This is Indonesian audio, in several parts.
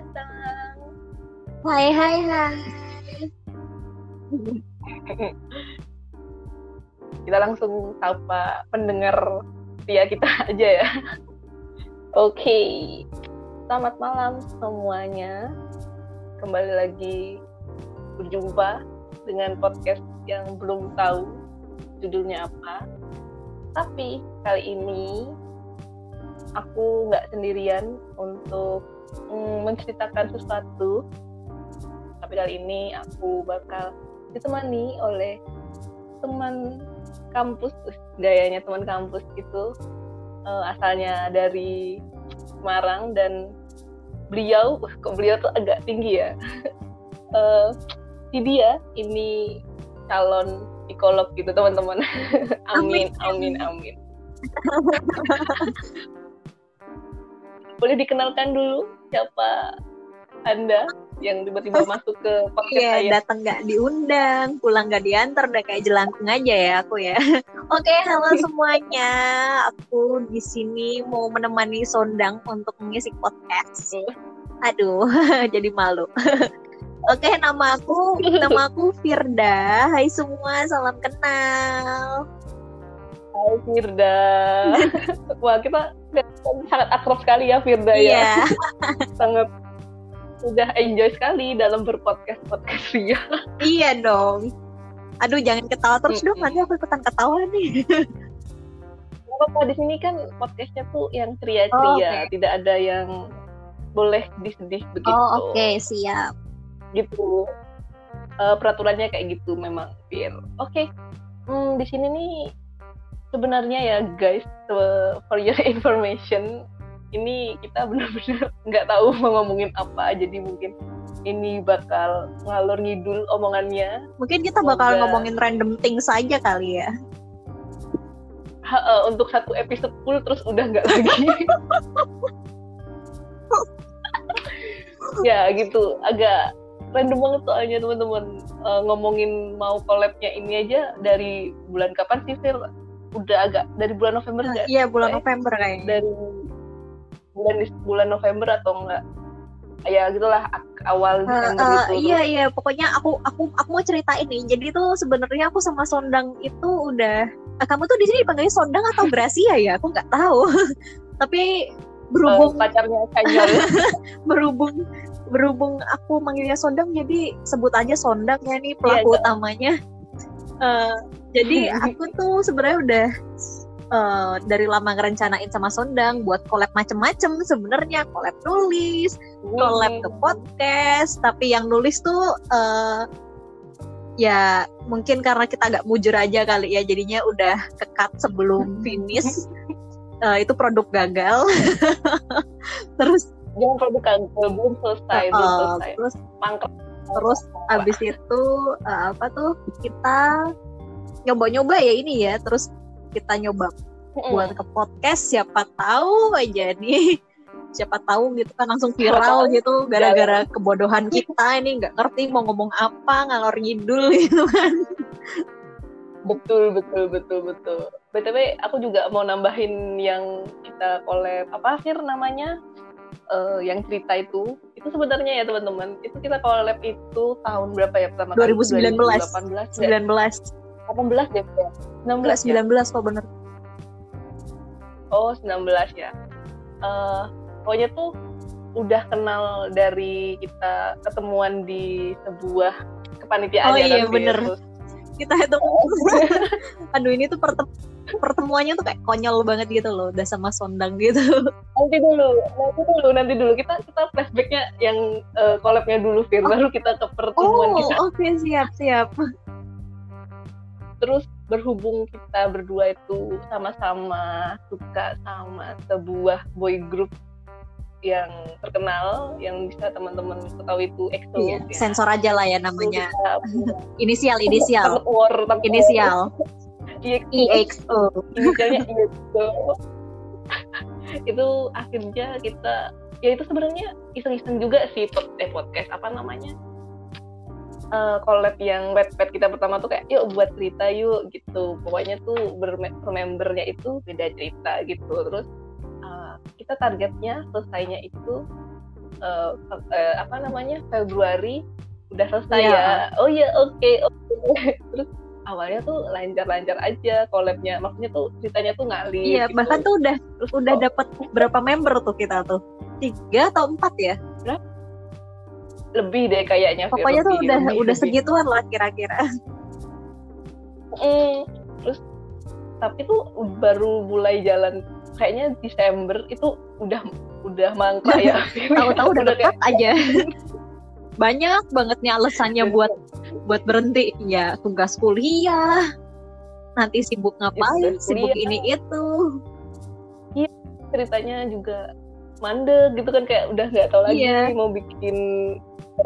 datang. Hai hai hai. kita langsung sapa pendengar setia kita aja ya. Oke, okay. selamat malam semuanya. Kembali lagi berjumpa dengan podcast yang belum tahu judulnya apa. Tapi kali ini aku nggak sendirian untuk mm, menceritakan sesuatu. Tapi kali ini aku bakal ditemani oleh teman kampus, gayanya teman kampus itu uh, asalnya dari Semarang dan beliau, kok beliau tuh agak tinggi ya. uh, si dia ini calon psikolog gitu teman-teman. amin, amin, amin. Boleh dikenalkan dulu siapa Anda yang tiba-tiba masuk ke podcast iya, saya. datang nggak diundang, pulang nggak diantar, udah kayak jelangkung aja ya aku ya. Oke, halo semuanya. Aku di sini mau menemani Sondang untuk mengisi podcast. Aduh, jadi malu. Oke, nama aku nama aku Firda. Hai semua, salam kenal. Hai Firda. Wah, kita sangat akrab sekali ya Firda ya. iya. ya. sangat udah enjoy sekali dalam berpodcast podcast Ria. iya dong. Aduh jangan ketawa terus dong, nanti aku ikutan ketawa nih. apa di sini kan podcastnya tuh yang ceria-ceria, oh, okay. tidak ada yang boleh disedih begitu. Oh oke okay, siap. Gitu. Uh, peraturannya kayak gitu memang, Fir. Oke. Okay. Hmm, di sini nih sebenarnya ya guys, for your information, ini kita benar-benar nggak tahu mau ngomongin apa. Jadi mungkin ini bakal ngalor ngidul omongannya. Mungkin kita bakal Semoga... ngomongin random things saja kali ya. Ha, uh, untuk satu episode full terus udah nggak lagi. Ya gitu. Agak random banget soalnya teman-teman. Uh, ngomongin mau collabnya ini aja dari bulan kapan sih Phil udah agak dari bulan November nggak? Iya bulan November kayaknya. Dari bulan bulan November atau enggak ya gitulah awal Desember uh, uh, gitu. Iya iya pokoknya aku aku aku mau cerita ini. Jadi tuh sebenarnya aku sama Sondang itu udah kamu tuh di sini dipanggilnya Sondang atau Gracia ya? Aku nggak tahu. Tapi berhubung uh, pacarnya Kanyol. berhubung berhubung aku manggilnya Sondang jadi sebut aja Sondang ya nih pelaku yeah, utamanya. Uh, jadi aku tuh sebenarnya udah uh, dari lama ngerencanain sama Sondang buat collab macem-macem sebenarnya. Collab nulis, collab ke podcast, tapi yang nulis tuh uh, ya mungkin karena kita agak mujur aja kali ya. Jadinya udah kekat sebelum finish. Uh, itu produk gagal. Terus jangan produk gagal belum selesai uh, belum selesai. terus terus abis itu uh, apa tuh kita nyoba-nyoba ya ini ya terus kita nyoba buat ke podcast siapa tahu aja nih. Siapa tahu gitu kan langsung viral gitu gara-gara kebodohan kita ini nggak ngerti mau ngomong apa ngalor ngidul gitu kan. Betul betul betul betul. Btw aku juga mau nambahin yang kita collab apa sih namanya? Uh, yang cerita itu. Itu sebenarnya ya teman-teman. Itu kita collab itu tahun berapa ya? Pertama 2019 kali 2018 19 18 deh ya 16 19 ya? kok bener. Oh 19 ya. Uh, pokoknya tuh udah kenal dari kita ketemuan di sebuah kepanitiaan oh ya, iya bener. Terus. kita itu aduh ini tuh pertem pertemuannya tuh kayak konyol banget gitu loh udah sama sondang gitu. Nanti dulu nanti dulu nanti dulu. Kita kita flashbacknya yang uh, collabnya dulu Fir. Oh. baru kita ke pertemuan oh, kita. oke okay, siap siap terus berhubung kita berdua itu sama-sama suka sama sebuah boy group yang terkenal yang bisa teman-teman ketahui itu EXO. Iya, ya. sensor aja lah ya namanya. Inisial inisial. War, inisial. EXO inisialnya EXO itu akhirnya kita ya itu sebenarnya iseng-iseng juga sih eh, podcast apa namanya uh, collab yang web kita pertama tuh kayak yuk buat cerita yuk gitu. Pokoknya tuh bermembernya itu beda cerita gitu. Terus uh, kita targetnya selesainya itu uh, uh, apa namanya Februari udah selesai Iya. ya. Oh iya oke oke. Terus awalnya tuh lancar-lancar aja collabnya. Maksudnya tuh ceritanya tuh ngalir iya gitu. bahkan tuh udah terus udah kok dapat berapa member tuh kita tuh? Tiga atau empat ya lebih deh kayaknya pokoknya tuh udah lebih, udah lebih. segituan lah kira-kira Mm, terus tapi tuh baru mulai jalan kayaknya Desember itu udah udah mangkrak ya tahu-tahu udah Udah kayak- dekat aja banyak banget nih alasannya buat buat berhenti ya tugas kuliah nanti sibuk ngapain sibuk kuliah. ini itu ceritanya juga mandek gitu kan kayak udah nggak tahu lagi Iya. mau bikin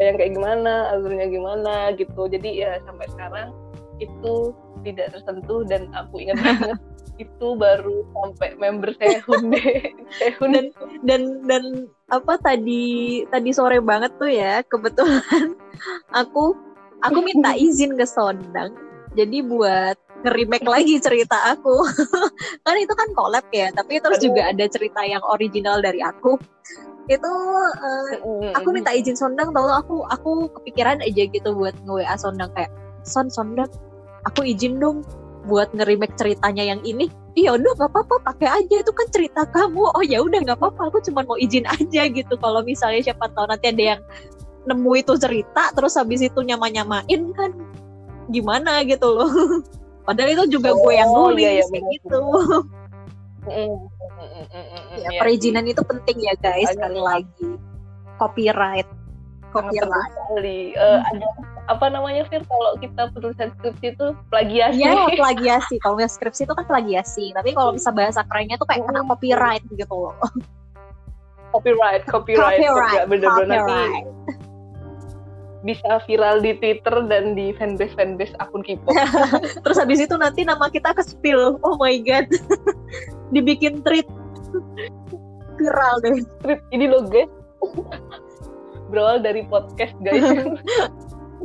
yang kayak gimana alurnya gimana gitu. Jadi ya sampai sekarang itu tidak tersentuh dan aku ingat banget itu baru sampai member Sehun deh. Sehun dan dan dan apa tadi tadi sore banget tuh ya kebetulan aku aku minta izin ke Sondang jadi buat nge-remake lagi cerita aku. Kan itu kan collab ya tapi terus Aduh. juga ada cerita yang original dari aku itu eh, aku minta izin Sondang tau aku aku kepikiran aja gitu buat nge WA Sondang kayak Son Sondang aku izin dong buat nge-remake ceritanya yang ini. Iya udah nggak apa-apa pakai aja itu kan cerita kamu. Oh ya udah nggak apa-apa aku cuma mau izin aja gitu. Kalau misalnya siapa tahu nanti ada yang nemu itu cerita terus habis itu nyama-nyamain kan gimana? Gitu loh. Padahal itu juga gue yang Oh, nulis iya, iya, kayak gitu. Mm, mm, mm, ya iya perizinan itu penting ya guys sekali lagi copyright copyright sekali. Eh, ada apa namanya Fir kalau kita penulisan skripsi itu plagiasi. Ya, plagiasi. Kalau nggak skripsi itu kan plagiasi. Tapi kalau bisa bahasa kerennya tuh kayak kena copyright gitu loh. copyright, copyright, Copyright, bener-bener nanti copyright. Bisa viral di Twitter dan di fanbase fanbase akun K-pop. Terus habis itu nanti nama kita ke spill. Oh my god. Dibikin tweet. Viral deh. Tweet ini loh guys. Berawal dari podcast guys.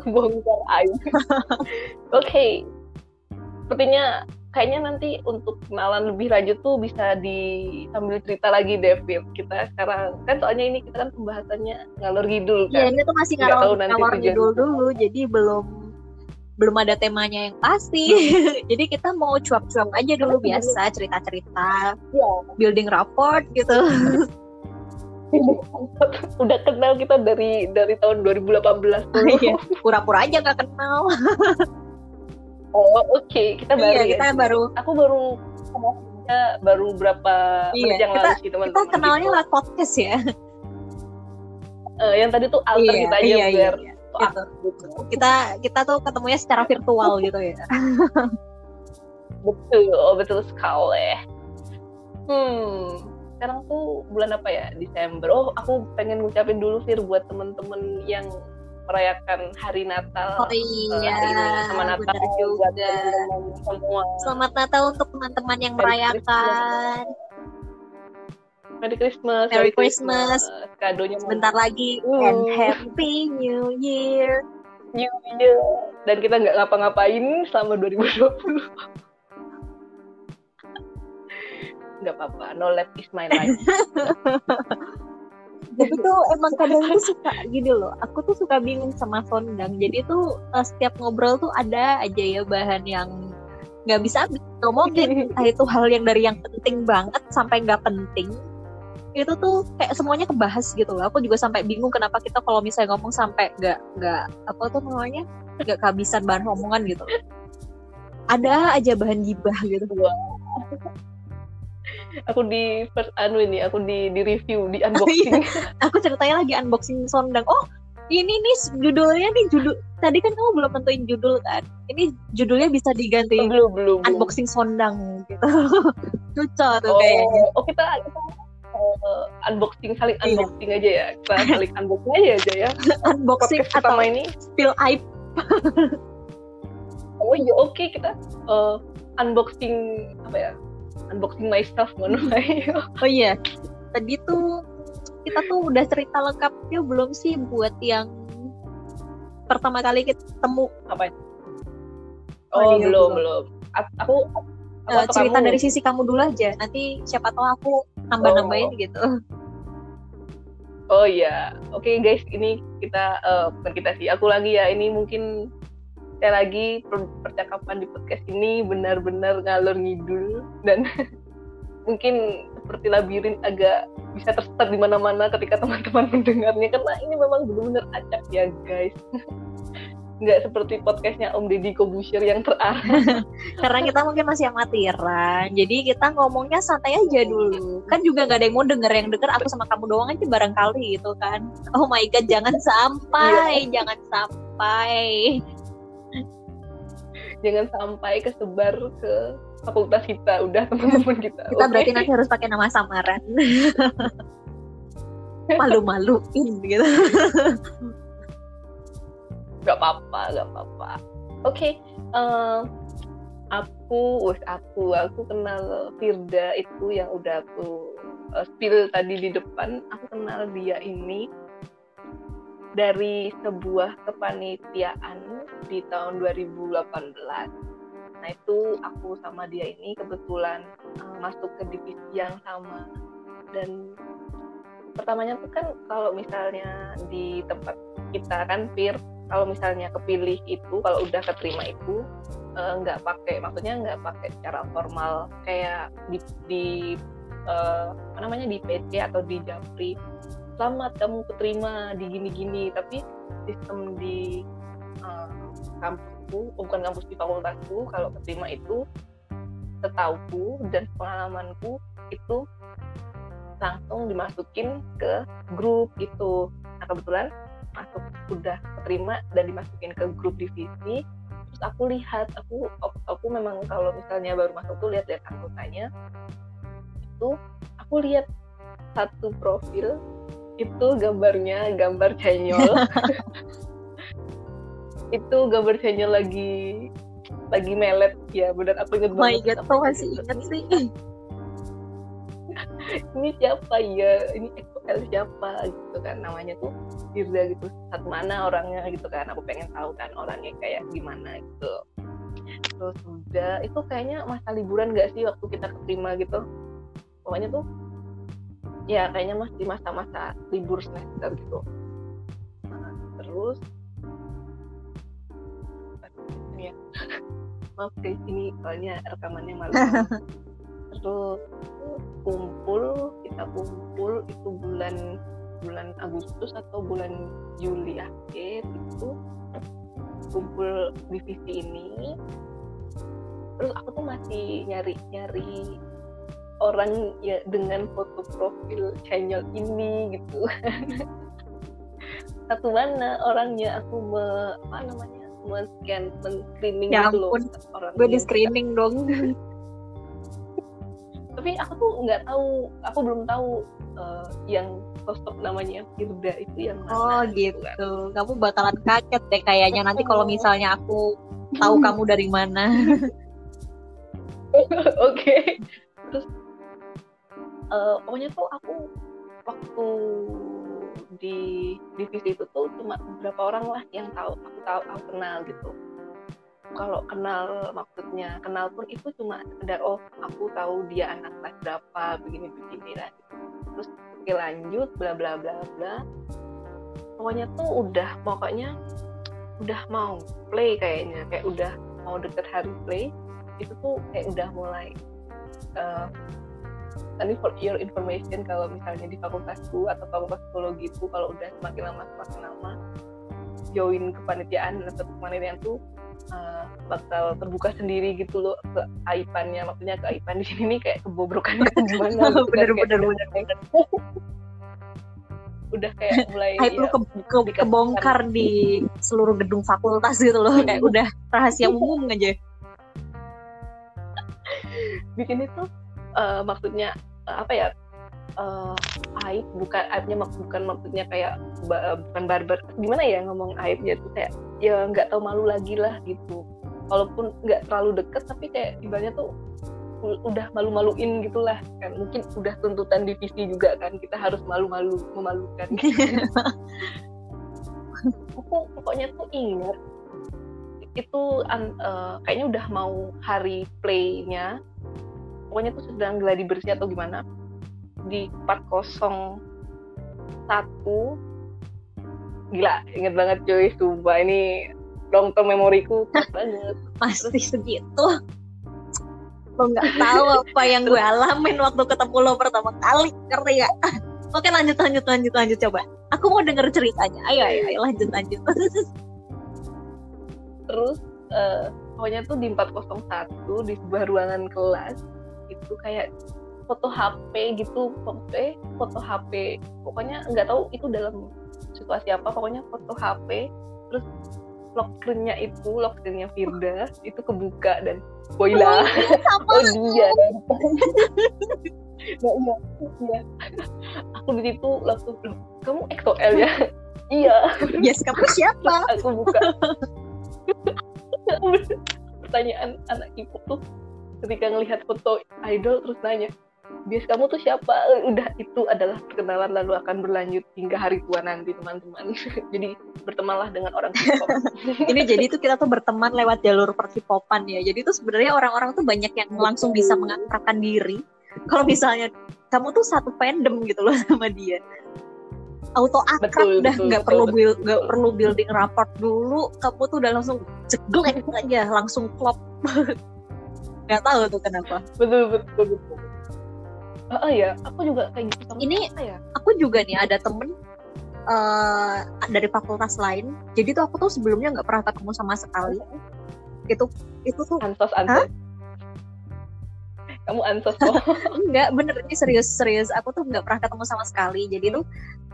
Bongkar aib. Oke. Sepertinya kayaknya nanti untuk kenalan lebih lanjut tuh bisa di sambil cerita lagi David. Kita sekarang kan soalnya ini kita kan pembahasannya ngalor ngidul Ya kan. ini tuh masih ngalor, ngalor ngidul dulu. Jadi belum belum ada temanya yang pasti. jadi kita mau cuap-cuap aja dulu biasa cerita-cerita, Iya. building rapport gitu. Udah kenal kita dari dari tahun 2018 dulu. Iya. Pura-pura aja nggak kenal. Oh, oke, kita baru Iya, ya. kita baru Aku baru baru berapa Iya, menit yang kita- lalu sih teman-teman. kita kenalnya gitu. lewat podcast ya. Eh, yang tadi tuh alter Iya, kita aja iya, biar iya. tuh Gitu. gitu. kita kita tuh ketemunya secara virtual gitu ya. Betul, oh, betul sekali. Hmm, sekarang tuh bulan apa ya? Desember. Oh, aku pengen ngucapin dulu Fir buat temen-temen yang merayakan hari Natal. Oh iya, hari ini sama Natal benar buat juga. teman-teman semua. Selamat Natal untuk teman-teman yang Merry merayakan. Merry Christmas. Merry Christmas. Kadonya Sebentar lagi Uh. and Happy New Year. New Year. Dan kita nggak ngapa-ngapain selama 2020. Nggak apa-apa, no lab is my life. Jadi tuh emang kadang tuh suka gini loh. Aku tuh suka bingung sama Sondang. Jadi tuh eh, setiap ngobrol tuh ada aja ya bahan yang nggak bisa ngomongin. Entah itu hal yang dari yang penting banget sampai nggak penting. Itu tuh kayak semuanya kebahas gitu loh. Aku juga sampai bingung kenapa kita kalau misalnya ngomong sampai nggak nggak apa tuh namanya nggak kehabisan bahan omongan gitu. Ada aja bahan gibah gitu. aku di first anu ini, aku di di review, di unboxing. aku ceritanya lagi unboxing Sondang. Oh, ini nih judulnya nih judul. Tadi kan kamu belum tentuin judul kan. Ini judulnya bisa diganti belum, belum. belum. unboxing Sondang gitu. Cocok tuh Oh, kayaknya. oh kita kita eh, unboxing saling Iya. unboxing aja ya. Kita saling unboxing aja aja ya. Unboxing Podcast atau ini. spill aib. Oh iya, oke kita eh, unboxing apa ya? Unboxing myself ngono ayo. Oh iya. Tadi tuh kita tuh udah cerita lengkapnya belum sih buat yang pertama kali kita ketemu Apa? Oh, Oh, iya, belum, belum. belum. Aku Eh, apa cerita kamu? dari sisi kamu dulu aja. Nanti siapa tahu aku nambah-nambahin gitu. oh iya oke okay, guys ini kita uh, bukan kita sih aku lagi ya ini mungkin saya lagi per percakapan di podcast ini benar-benar ngalur ngidul dan mungkin seperti labirin agak bisa tersesat di mana-mana ketika teman-teman mendengarnya. Karena ini memang benar-benar acak ya guys. Nggak seperti podcastnya Om Deddy Kobusir yang terarah. Karena kita mungkin masih amatiran jadi kita ngomongnya santai aja dulu. Kan juga nggak ada yang mau denger yang denger aku sama kamu doang aja barangkali gitu kan. Oh my god jangan sampai yeah. jangan sampai jangan sampai kesebar ke fakultas kita. Udah teman-teman kita. Kita okay. berarti nanti harus pakai nama samaran. Malu-maluin gitu. Nggak apa-apa nggak apa-apa. Oke okay, uh, aku us aku aku kenal Firda itu yang udah aku uh, spill tadi di depan. Aku kenal dia ini dari sebuah kepanitiaan di tahun 2018 nah itu aku sama dia ini kebetulan uh, masuk ke divisi yang sama. Dan pertamanya tuh kan kalau misalnya di tempat kita kan peer kalau misalnya kepilih itu kalau udah keterima itu eh, nggak uh, pakai maksudnya nggak pakai secara formal. Kayak di, di uh, apa namanya di PC atau di Japri selamat kamu keterima di gini-gini. Tapi sistem di uh, kampusku oh, bukan kampus di fakultasku kalau keterima itu setauku dan pengalamanku itu langsung dimasukin ke grup gitu nah kebetulan masuk udah keterima dan dimasukin ke grup divisi. Terus aku lihat aku aku memang kalau misalnya baru masuk tuh lihat lihat anggotanya itu aku lihat satu profil itu gambarnya gambar cenyol itu gambar cenyol lagi lagi melet. Ya benar. Aku inget banget. My god masih inget sih? Ini siapa? Ya ini XL siapa? Gitu kan namanya tuh Firda gitu. Saat mana orangnya gitu kan? Aku pengen tahu kan orangnya kayak gimana gitu. Terus udah itu kayaknya masa liburan gak sih waktu kita keterima gitu? Pokoknya tuh ya kayaknya masih masa-masa libur semester gitu. Nah, terus ya. Maaf guys ini soalnya rekamannya malam. Terus kumpul kita kumpul itu bulan bulan Agustus atau bulan Juli akhir itu kumpul divisi ini. Terus aku tuh masih nyari nyari orang ya dengan foto profil channel ini gitu satu mana orangnya aku me, apa namanya men-scan men-screening ya gitu ampun. loh orang gue di screening dong tapi aku tuh nggak tahu aku belum tahu uh, yang sosok namanya Firda itu yang mana oh gitu, gitu kan. kamu bakalan kaget deh kayaknya nanti kalau misalnya aku tahu kamu dari mana oke okay. terus uh, pokoknya tuh aku waktu di divisi itu tuh cuma beberapa orang lah yang tahu aku tahu aku kenal gitu. Kalau kenal maksudnya kenal pun itu cuma sekedar oh aku tahu dia anak kelas berapa begini begini lah terus oke lanjut bla bla bla bla. Pokoknya tuh udah pokoknya udah mau play kayaknya kayak udah mau deket hari play itu tuh kayak udah mulai uh, tadi for your information kalau misalnya di fakultasku atau fakultas psikologi itu kalau udah semakin lama semakin lama join kepanitiaan atau kepanitiaan tuh uh, bakal terbuka sendiri gitu loh ke aipannya. Maksudnya ke aipan di sini nih kayak kebobrokannya gimana gitu kan, bener, bener, bener, bener. udah kayak mulai Hype ya, lu ke, ke, kebongkar di seluruh gedung fakultas gitu loh. Kayak udah rahasia umum aja. Bikin itu uh, maksudnya apa ya uh, aib bukan aibnya bukan maksudnya kayak bukan barbar gimana ya ngomong aibnya tuh kayak ya nggak tahu malu lagi lah gitu. Walaupun nggak terlalu deket tapi kayak ibaratnya tuh udah malu-maluin gitulah. Kan mungkin udah tuntutan divisi juga kan kita harus malu-malu memalukan. Aku pokoknya tuh ingat itu uh, kayaknya udah mau hari playnya pokoknya tuh sedang gladi bersih atau gimana di part kosong satu. Gila inget banget cuy sumpah ini long term memoriku banget. Pasti segitu. Lo nggak tahu apa yang gue alamin waktu ketemu lo pertama kali ngerti gak oke lanjut lanjut lanjut lanjut coba. Aku mau denger ceritanya. Ayo ayo, ayo lanjut lanjut. Terus uh, pokoknya tuh di 401 di sebuah ruangan kelas itu kayak foto HP gitu pokoknya foto HP pokoknya nggak tahu itu dalam situasi apa pokoknya foto HP terus lock screen-nya itu lock screen-nya Firda itu kebuka dan Boyla oh, oh dia nah, iya iya. Aku di situ langsung kamu XOL ya? Iya. Yes kamu siapa? Aku buka. Pertanyaan anak ibu tuh ketika ngelihat foto idol terus nanya bias kamu tuh siapa? Udah itu adalah perkenalan lalu akan berlanjut hingga hari tua nanti teman-teman. Jadi bertemanlah dengan orang ini jadi itu kita tuh berteman lewat jalur persipopan ya. Jadi tuh sebenarnya orang-orang tuh banyak yang langsung bisa mengakrabkan diri. Kalau misalnya kamu tuh satu fandom gitu loh sama dia. Auto akrab betul, udah nggak perlu build nggak perlu building rapport dulu. Kamu tuh udah langsung ceglek aja langsung klop nggak tahu tuh kenapa. Betul betul betul uh, uh, ya aku juga kayak gitu. Ini ya? aku juga nih ada temen uh, dari fakultas lain. Jadi tuh aku tuh sebelumnya nggak pernah ketemu sama sekali. Itu itu tuh ansos ansos kamu ansos kok. Enggak bener. Ini serius serius. Aku tuh nggak pernah ketemu sama sekali. Jadi tuh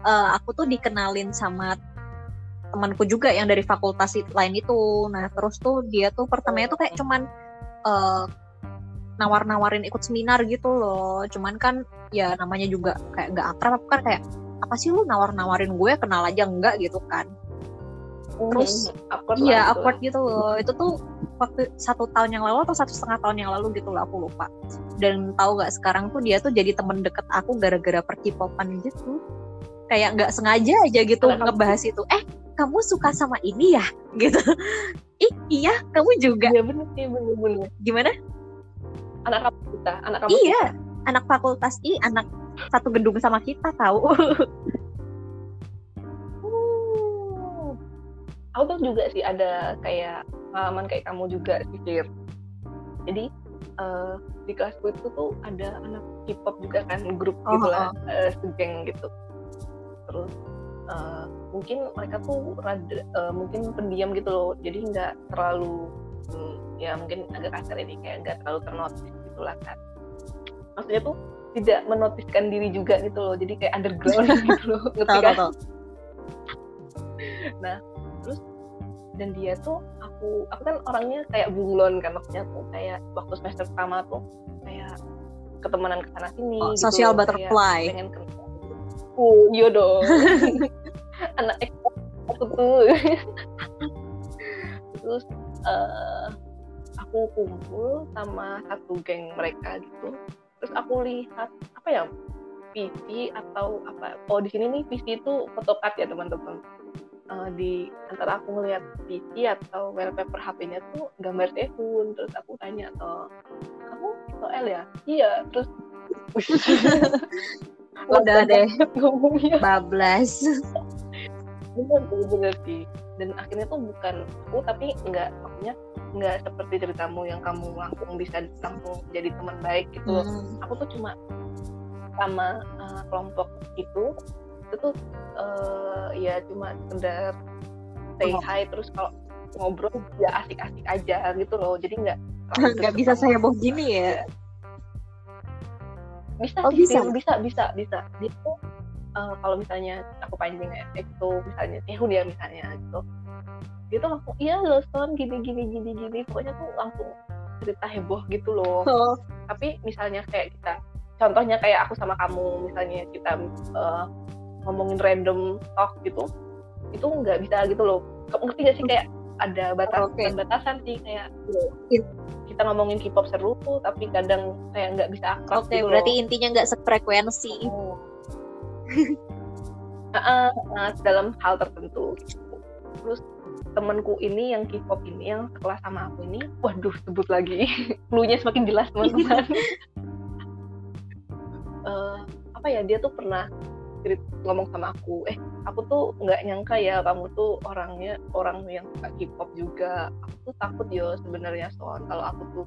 uh, aku tuh dikenalin sama temanku juga yang dari fakultas lain itu. Nah terus tuh dia tuh pertamanya tuh kayak cuman uh, nawar-nawarin ikut seminar gitu loh. Cuman kan ya namanya juga kayak nggak akrab kan kayak apa sih lu nawar-nawarin gue? Kenal aja enggak gitu kan. Terus mm-hmm. iya awkward gitu loh. Itu tuh waktu satu tahun yang lalu atau satu setengah tahun yang lalu gitu loh aku lupa. Dan tahu nggak sekarang tuh dia tuh jadi temen deket aku gara-gara perkipopan gitu. Kayak nggak sengaja aja gitu Anak ngebahas itu. Eh kamu suka sama ini ya? Gitu. Ih iya kamu juga. Iya bener sih bener bener gimana anak kamu kita anak kamu iya kita. anak fakultas i anak satu gedung sama kita tahu hmm. aku tuh juga sih ada kayak pengalaman kayak kamu juga sih Fir jadi uh, di kelasku itu tuh ada anak K-pop juga kan grup oh, gitu lah oh. uh, segeng gitu terus uh, mungkin mereka tuh rada, uh, mungkin pendiam gitu loh jadi nggak terlalu ya mungkin agak kasar ini kayak nggak terlalu ternotis gitu lah kan maksudnya tuh tidak menotiskan diri juga gitu loh jadi kayak underground gitu loh ngerti kan? nah terus dan dia tuh aku aku kan orangnya kayak bunglon kan maksudnya tuh kayak waktu semester pertama tuh kayak ketemenan ke sana sini oh, gitu, social butterfly. pengen ke oh iya dong. Anak aku tuh. Terus uh, aku kumpul sama satu geng mereka gitu. Terus aku lihat apa ya PC atau apa oh di sini nih PC itu photocard ya teman-teman. Uh, di antara aku ngeliat PC atau wallpaper HP-nya tuh gambar Tehun terus aku tanya toh kamu soal ya? Iya. Terus udah deh. ngomongnya. Bablas. Bener bener sih. Dan akhirnya tuh bukan aku tapi nggak maksudnya nggak seperti ceritamu yang kamu langsung bisa langsung jadi teman baik gitu. Hmm. aku tuh cuma sama uh, kelompok itu itu tuh uh, ya cuma sekedar say oh. hi terus kalau ngobrol ya asik-asik aja gitu loh. Jadi nggak nggak bisa saya boh gini ya? Bisa oh, bisa bisa? bisa bisa itu uh, kalau misalnya aku panjang ya itu misalnya Tehun ya misalnya gitu dia tuh langsung iya loh son gini gini gini gini pokoknya tuh langsung cerita heboh gitu loh oh. tapi misalnya kayak kita contohnya kayak aku sama kamu misalnya kita uh, ngomongin random talk gitu itu nggak bisa gitu loh kamu ngerti gak sih kayak ada batasan okay. batasan sih kayak kita ngomongin K-pop seru tapi kadang kayak nggak bisa akrab okay, gitu berarti loh. intinya nggak sefrekuensi. Oh uh, uh, dalam hal tertentu terus temenku ini yang K-pop ini yang sekelas sama aku ini waduh sebut lagi. Clue-nya semakin jelas teman-teman. Uh, apa ya dia tuh pernah ngomong sama aku eh aku tuh nggak nyangka ya kamu tuh orangnya orang yang suka K-pop juga. Aku tuh takut yo sebenarnya soal kalau aku tuh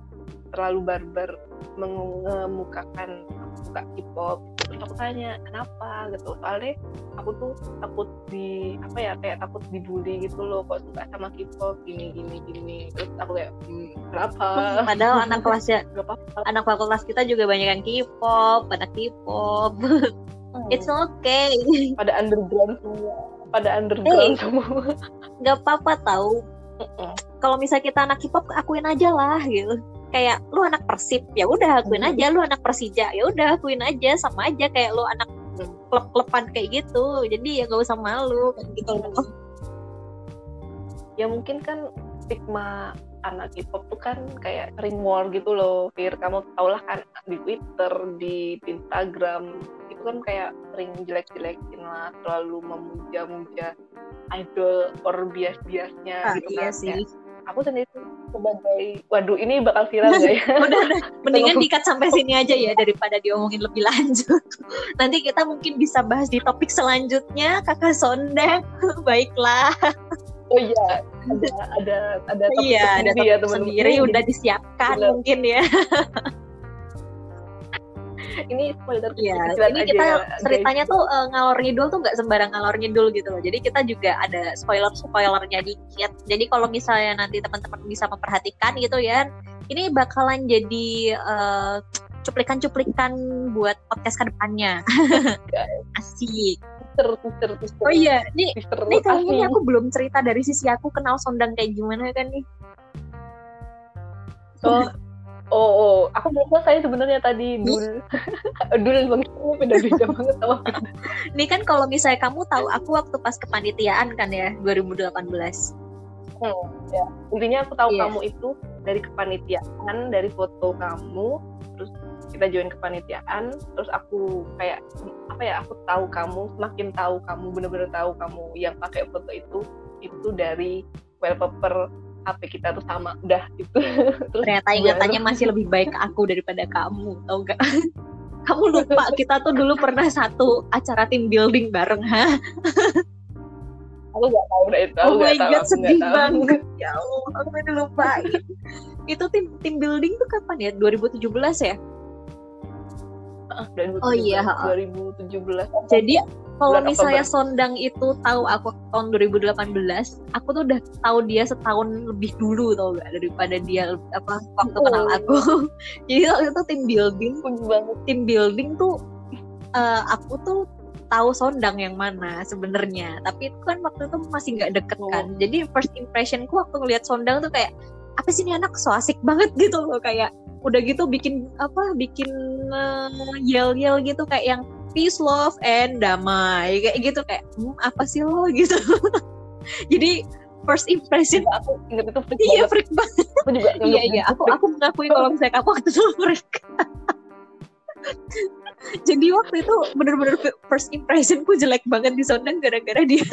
terlalu barbar mengemukakan aku suka K-pop terus aku tanya kenapa? Gitu. Soalnya aku tuh takut di apa ya kayak takut dibully gitu loh kok suka sama K-pop? Gini gini gini. Terus aku kayak hmm, kenapa? Padahal anak kelasnya anak fakultas kita juga banyak yang K-pop pada K-pop hmm. it's okay. Pada underground. Semua pada underground hey, semua. Nggak apa-apa tahu. Kalau misalnya kita anak K-pop akuin aja lah gitu. Kayak lu anak persib ya udah akuin hmm. aja. Lu anak persija ya udah akuin aja. Sama aja kayak lu anak klub-kluban kayak gitu. Jadi ya gak usah malu kan gitu. Loh ya mungkin kan stigma anak K-pop tuh kan kayak ring war gitu loh Fir. Kamu tau lah kan di Twitter di Instagram itu kan kayak ring jelek-jelekin lah terlalu memuja-muja idol or bias-biasnya ah, gitu iya kan sih. Ya aku sendiri sebagai waduh ini bakal viral gak ya? Udah udah. Mendingan dikat sampai sini aja ya daripada diomongin lebih lanjut. Nanti kita mungkin bisa bahas di topik selanjutnya kakak sondeng baiklah oh iya ada ada ada topik iya, ada topik ya, sendiri udah disiapkan Benar. mungkin ya ini spoiler ya, ini kita ya, ceritanya guys. tuh uh, ngalor ngidul tuh nggak sembarang ngalor ngidul gitu loh. Jadi kita juga ada spoiler spoilernya dikit. Jadi kalau misalnya nanti teman-teman bisa memperhatikan gitu ya, ini bakalan jadi uh, cuplikan-cuplikan buat podcast ke depannya. Asik. Oh iya, ini, ini kayaknya ini aku belum cerita dari sisi aku kenal Sondang kayak gimana kan nih. So, Oh, oh, aku belum selesai sebenarnya tadi dul. dul bang beda beda banget sama. Ini kan kalau misalnya kamu tahu aku waktu pas kepanitiaan kan ya 2018. Hmm, ya. Intinya aku tahu yeah. kamu itu dari kepanitiaan, dari foto kamu, terus kita join kepanitiaan, terus aku kayak apa ya? Aku tahu kamu, semakin tahu kamu, bener-bener tahu kamu yang pakai foto itu itu dari wallpaper HP kita tuh sama udah itu. Terus ternyata ingatannya masih lebih baik ke aku daripada kamu tau gak kamu lupa kita tuh dulu pernah satu acara team building bareng ha aku gak tahu. Deh itu oh my god sedih banget. Ya Allah aku udah lupa. Itu tim tim building tuh kapan ya? 2017 ya? 2017, oh iya 2017 jadi kalau misalnya Sondang itu tahu aku tahun 2018, aku tuh udah tahu dia setahun lebih dulu tau gak daripada dia apa waktu oh. kenal aku. Jadi waktu itu tim building, banget. Tim building tuh uh, aku tuh tahu Sondang yang mana sebenarnya. Tapi itu kan waktu itu masih nggak deket kan. Oh. Jadi first impressionku waktu ngeliat Sondang tuh kayak apa sih ini anak? So asik banget gitu loh. Kayak udah gitu bikin apa bikin uh, yel yel gitu. Kayak yang peace love and damai. Kayak gitu. Kayak hm, apa sih lo? Gitu. Jadi first impression aku ingat itu freak iya freak banget. Aku juga iya iya. aku aku mengakui kalau misalnya aku waktu itu freak jadi waktu itu bener-bener first impressionku jelek banget di Sondang gara-gara dia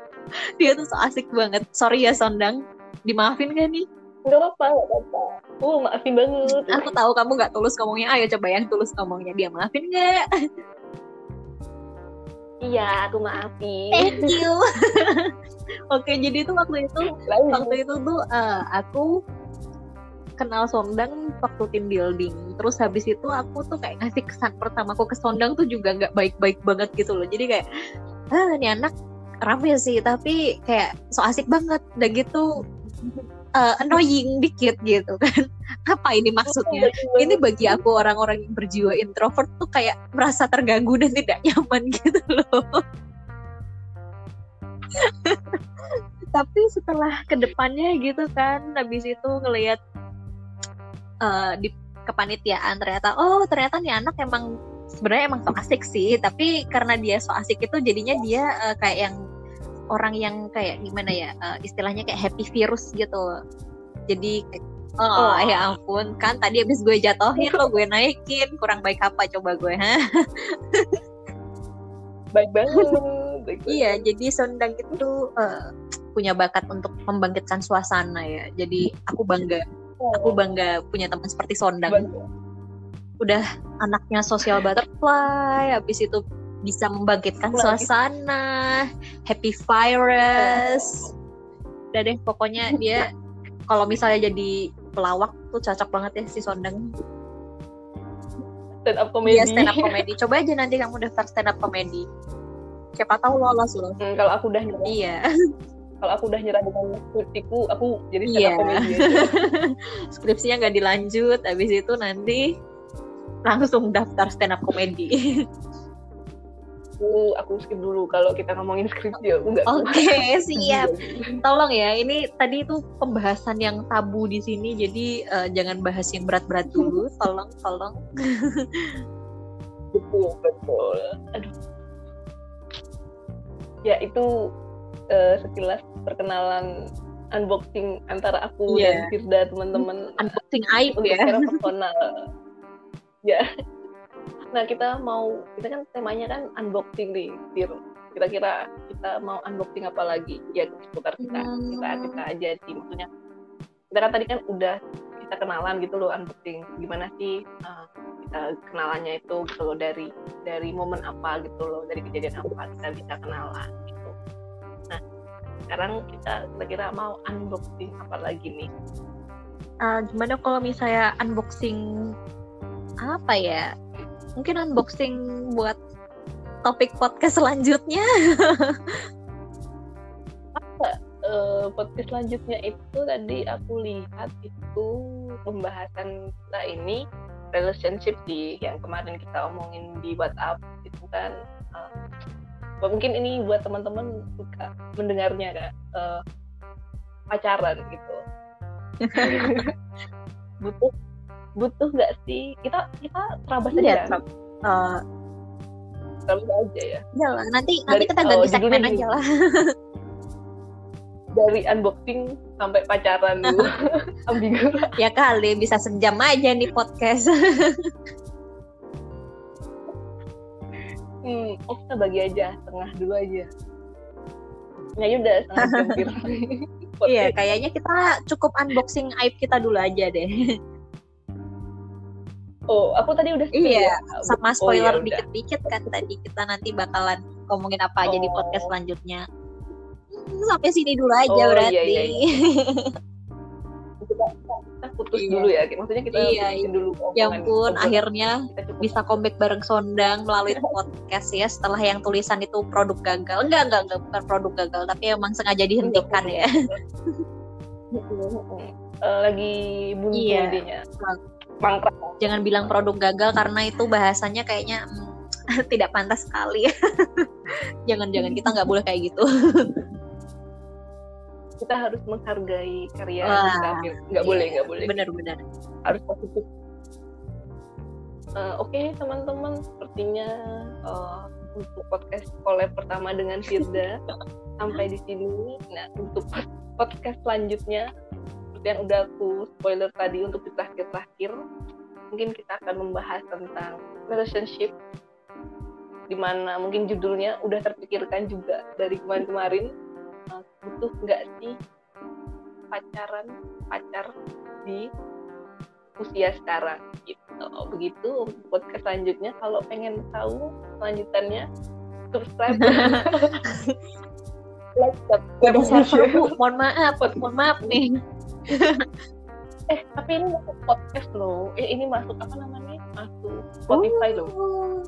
dia tuh so asik banget sorry ya Sondang dimaafin gak nih Gak apa-apa, gak apa-apa. Oh, maafin banget. Aku tahu kamu gak tulus ngomongnya. Ayo coba yang tulus ngomongnya. Dia maafin gak? Iya, aku maafin. Thank you. Oke, jadi itu waktu itu Lalu. waktu itu tuh uh, aku kenal Sondang waktu tim building. Terus habis itu aku tuh kayak ngasih kesan pertama aku ke Sondang tuh juga nggak baik-baik banget gitu loh. Jadi kayak ah ini anak rame sih tapi kayak so asik banget. Udah gitu uh, annoying dikit gitu kan apa ini maksudnya ini bagi aku orang-orang yang berjiwa introvert tuh kayak merasa terganggu dan tidak nyaman gitu loh tapi setelah ke depannya gitu kan habis itu ngelihat uh, di kepanitiaan ternyata oh ternyata nih anak emang sebenarnya emang so asik sih tapi karena dia so asik itu jadinya dia uh, kayak yang orang yang kayak gimana ya uh, istilahnya kayak happy virus gitu. Jadi oh, oh. ya ampun kan tadi habis gue jatohin lo gue naikin kurang baik apa coba gue ha? Baik banget baik iya jadi Sondang itu uh, punya bakat untuk membangkitkan suasana ya. Jadi aku bangga. Aku bangga punya teman seperti Sondang. Bangga. udah anaknya sosial butterfly habis itu bisa membangkitkan suasana happy virus. Udah deh pokoknya dia kalau misalnya jadi pelawak tuh cocok banget ya si Sondeng stand up comedy. Iya stand up comedy. Coba aja nanti kamu daftar stand up comedy. Siapa tahu lolos loh. Hmm, kalau aku udah iya kalau aku udah nyerah dengan skripsiku aku jadi stand Iya. up aja. skripsinya nggak dilanjut habis itu nanti langsung daftar stand up comedy. Aku aku skip dulu kalau kita ngomongin skripsi aku nggak oke siap. Tolong ya ini tadi itu pembahasan yang tabu di sini jadi eh, jangan bahas yang berat-berat dulu. Tolong tolong. Betul betul. Aduh. Ya itu eh, sekilas perkenalan unboxing antara aku Iya. dan Firda teman-teman. Unboxing aib untuk ya. secara personal. Ya. Nah kita mau kita kan temanya kan unboxing nih Fir. Kira-kira kita mau unboxing apa lagi? Ya seputar kita Hmm. kita kita aja sih maksudnya. Kita kan tadi kan udah kita kenalan gitu loh unboxing. Gimana sih uh, kita kenalannya itu gitu loh dari dari momen apa gitu loh dari kejadian apa kita bisa kenalan sekarang kita kira-kira mau unboxing apa lagi nih? Ah, gimana kalau misalnya unboxing apa ya? Mungkin unboxing buat topik podcast selanjutnya. Eh, podcast selanjutnya itu tadi aku lihat itu pembahasan kita ini relationship sih yang kemarin kita omongin di WhatsApp itu kan eh, mungkin ini buat teman-teman suka mendengarnya kan eh, pacaran gitu. Butuh butuh nggak sih? Kita kita terabas Iya, aja? Eh, terabas aja ya. ya lah, nanti nanti Dari- kita oh, ganti judulnya segmen aja lah. Dari unboxing sampai pacaran dulu. Ambigu. Ya kali bisa sejam aja nih podcast Hmm, oh kita bagi aja setengah dulu aja. Ya udah setengah jam iya kayaknya kita cukup unboxing aib kita dulu aja deh Oh, aku tadi udah Iya, ya? sama Oh, spoiler ya udah. dikit-dikit kan tadi kita nanti bakalan ngomongin apa aja di Oh. podcast selanjutnya Hmm, sampai sini dulu aja Oh, berarti iya, iya, Kita, kita putus Iya. dulu ya. Maksudnya kita Iya, putusin dulu. ya ampun akhirnya cukup. bisa comeback bareng Sondang melalui podcast ya setelah yang tulisan itu produk gagal enggak enggak enggak bukan produk gagal tapi emang sengaja dihentikan ya Eh, lagi buntu Iya. idenya. Mangkrak. jangan bilang produk gagal karena itu bahasanya kayaknya hmm, tidak pantas sekali jangan jangan kita nggak boleh kayak gitu Kita harus menghargai karya Wah, kita. Nggak boleh, nggak boleh. benar-benar harus positif. Eh, Oke teman-teman, sepertinya eh, untuk podcast collab pertama dengan Firda sampai di sini. Nah untuk pod- podcast selanjutnya, seperti yang udah aku spoiler tadi untuk di terakhir-terakhir, mungkin kita akan membahas tentang relationship, di mana mungkin judulnya udah terpikirkan juga dari kemarin-kemarin. Eh, butuh nggak sih pacaran pacar di usia sekarang? Gitu. Begitu. Untuk podcast selanjutnya. Kalau pengen tahu selanjutannya subscribe. Like Gak subscribe. bu, mohon maaf, mohon maaf nih. eh tapi ini masuk podcast loh. Eh ini masuk apa namanya? Masuk Spotify loh. Oh.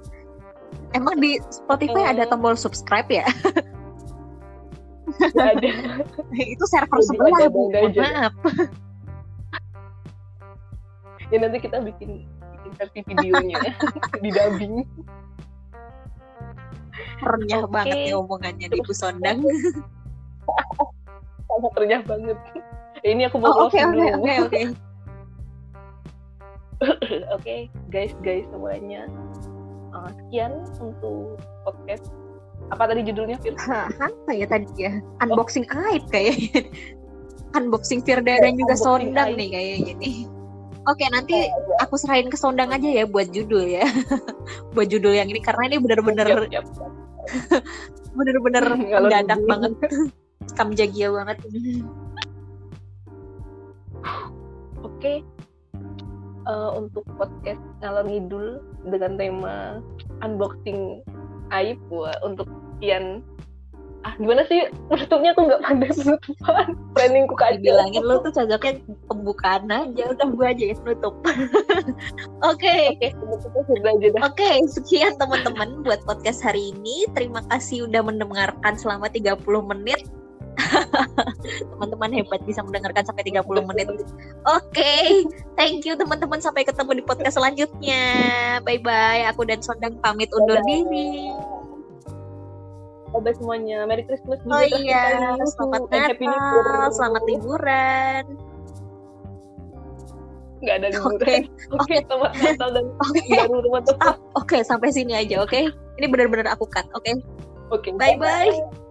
Emang di Spotify Eh. ada tombol subscribe ya? Ada itu server Jadi sebelah ada bu, maaf. ya nanti kita bikin bikin versi videonya di dubbing Renyah Oke. banget nih omongannya di Bu Sondang. sangat renyah banget Eh, ini aku mau Oh oke closing oke dulu. oke oke. Oke, guys, guys semuanya. Uh, sekian untuk podcast. Apa tadi judulnya, Fir? Apa ya tadi ya? Unboxing aib kayaknya. Unboxing Firda dan juga Unboxing Sondang aib. nih kayaknya nih. Oke nanti aku serahin ke Sondang aja ya buat judul ya. buat judul yang ini karena ini bener-bener bener-bener Kalau mendadak banget. Kamjagia banget. Oke. Uh, untuk podcast ngalor ngidul dengan tema unboxing aib untuk sekian ah gimana sih penutupnya tuh nggak pandai penutupan planningku kacau Dibilangin lu tuh cocoknya pembukaan aja, udah gue aja yang nutup. Oke. oke Oke, sekian teman-teman buat podcast hari ini. Terima kasih udah mendengarkan selama 30 menit. teman-teman hebat bisa mendengarkan sampai 30 menit. Oke, thank you teman-teman. Sampai ketemu di podcast selanjutnya. Bye-bye. Aku dan Sondang pamit undur diri. Bye semuanya Merry Christmas Oh juga terus iya, selamat And Happy New Year. Natal, selamat liburan. nggak ada liburan Oke, oke selamat Natal dan oke. baru teman-teman Oke, sampai sini aja, oke? Ini benar-benar aku cut, oke? oke Bye-bye.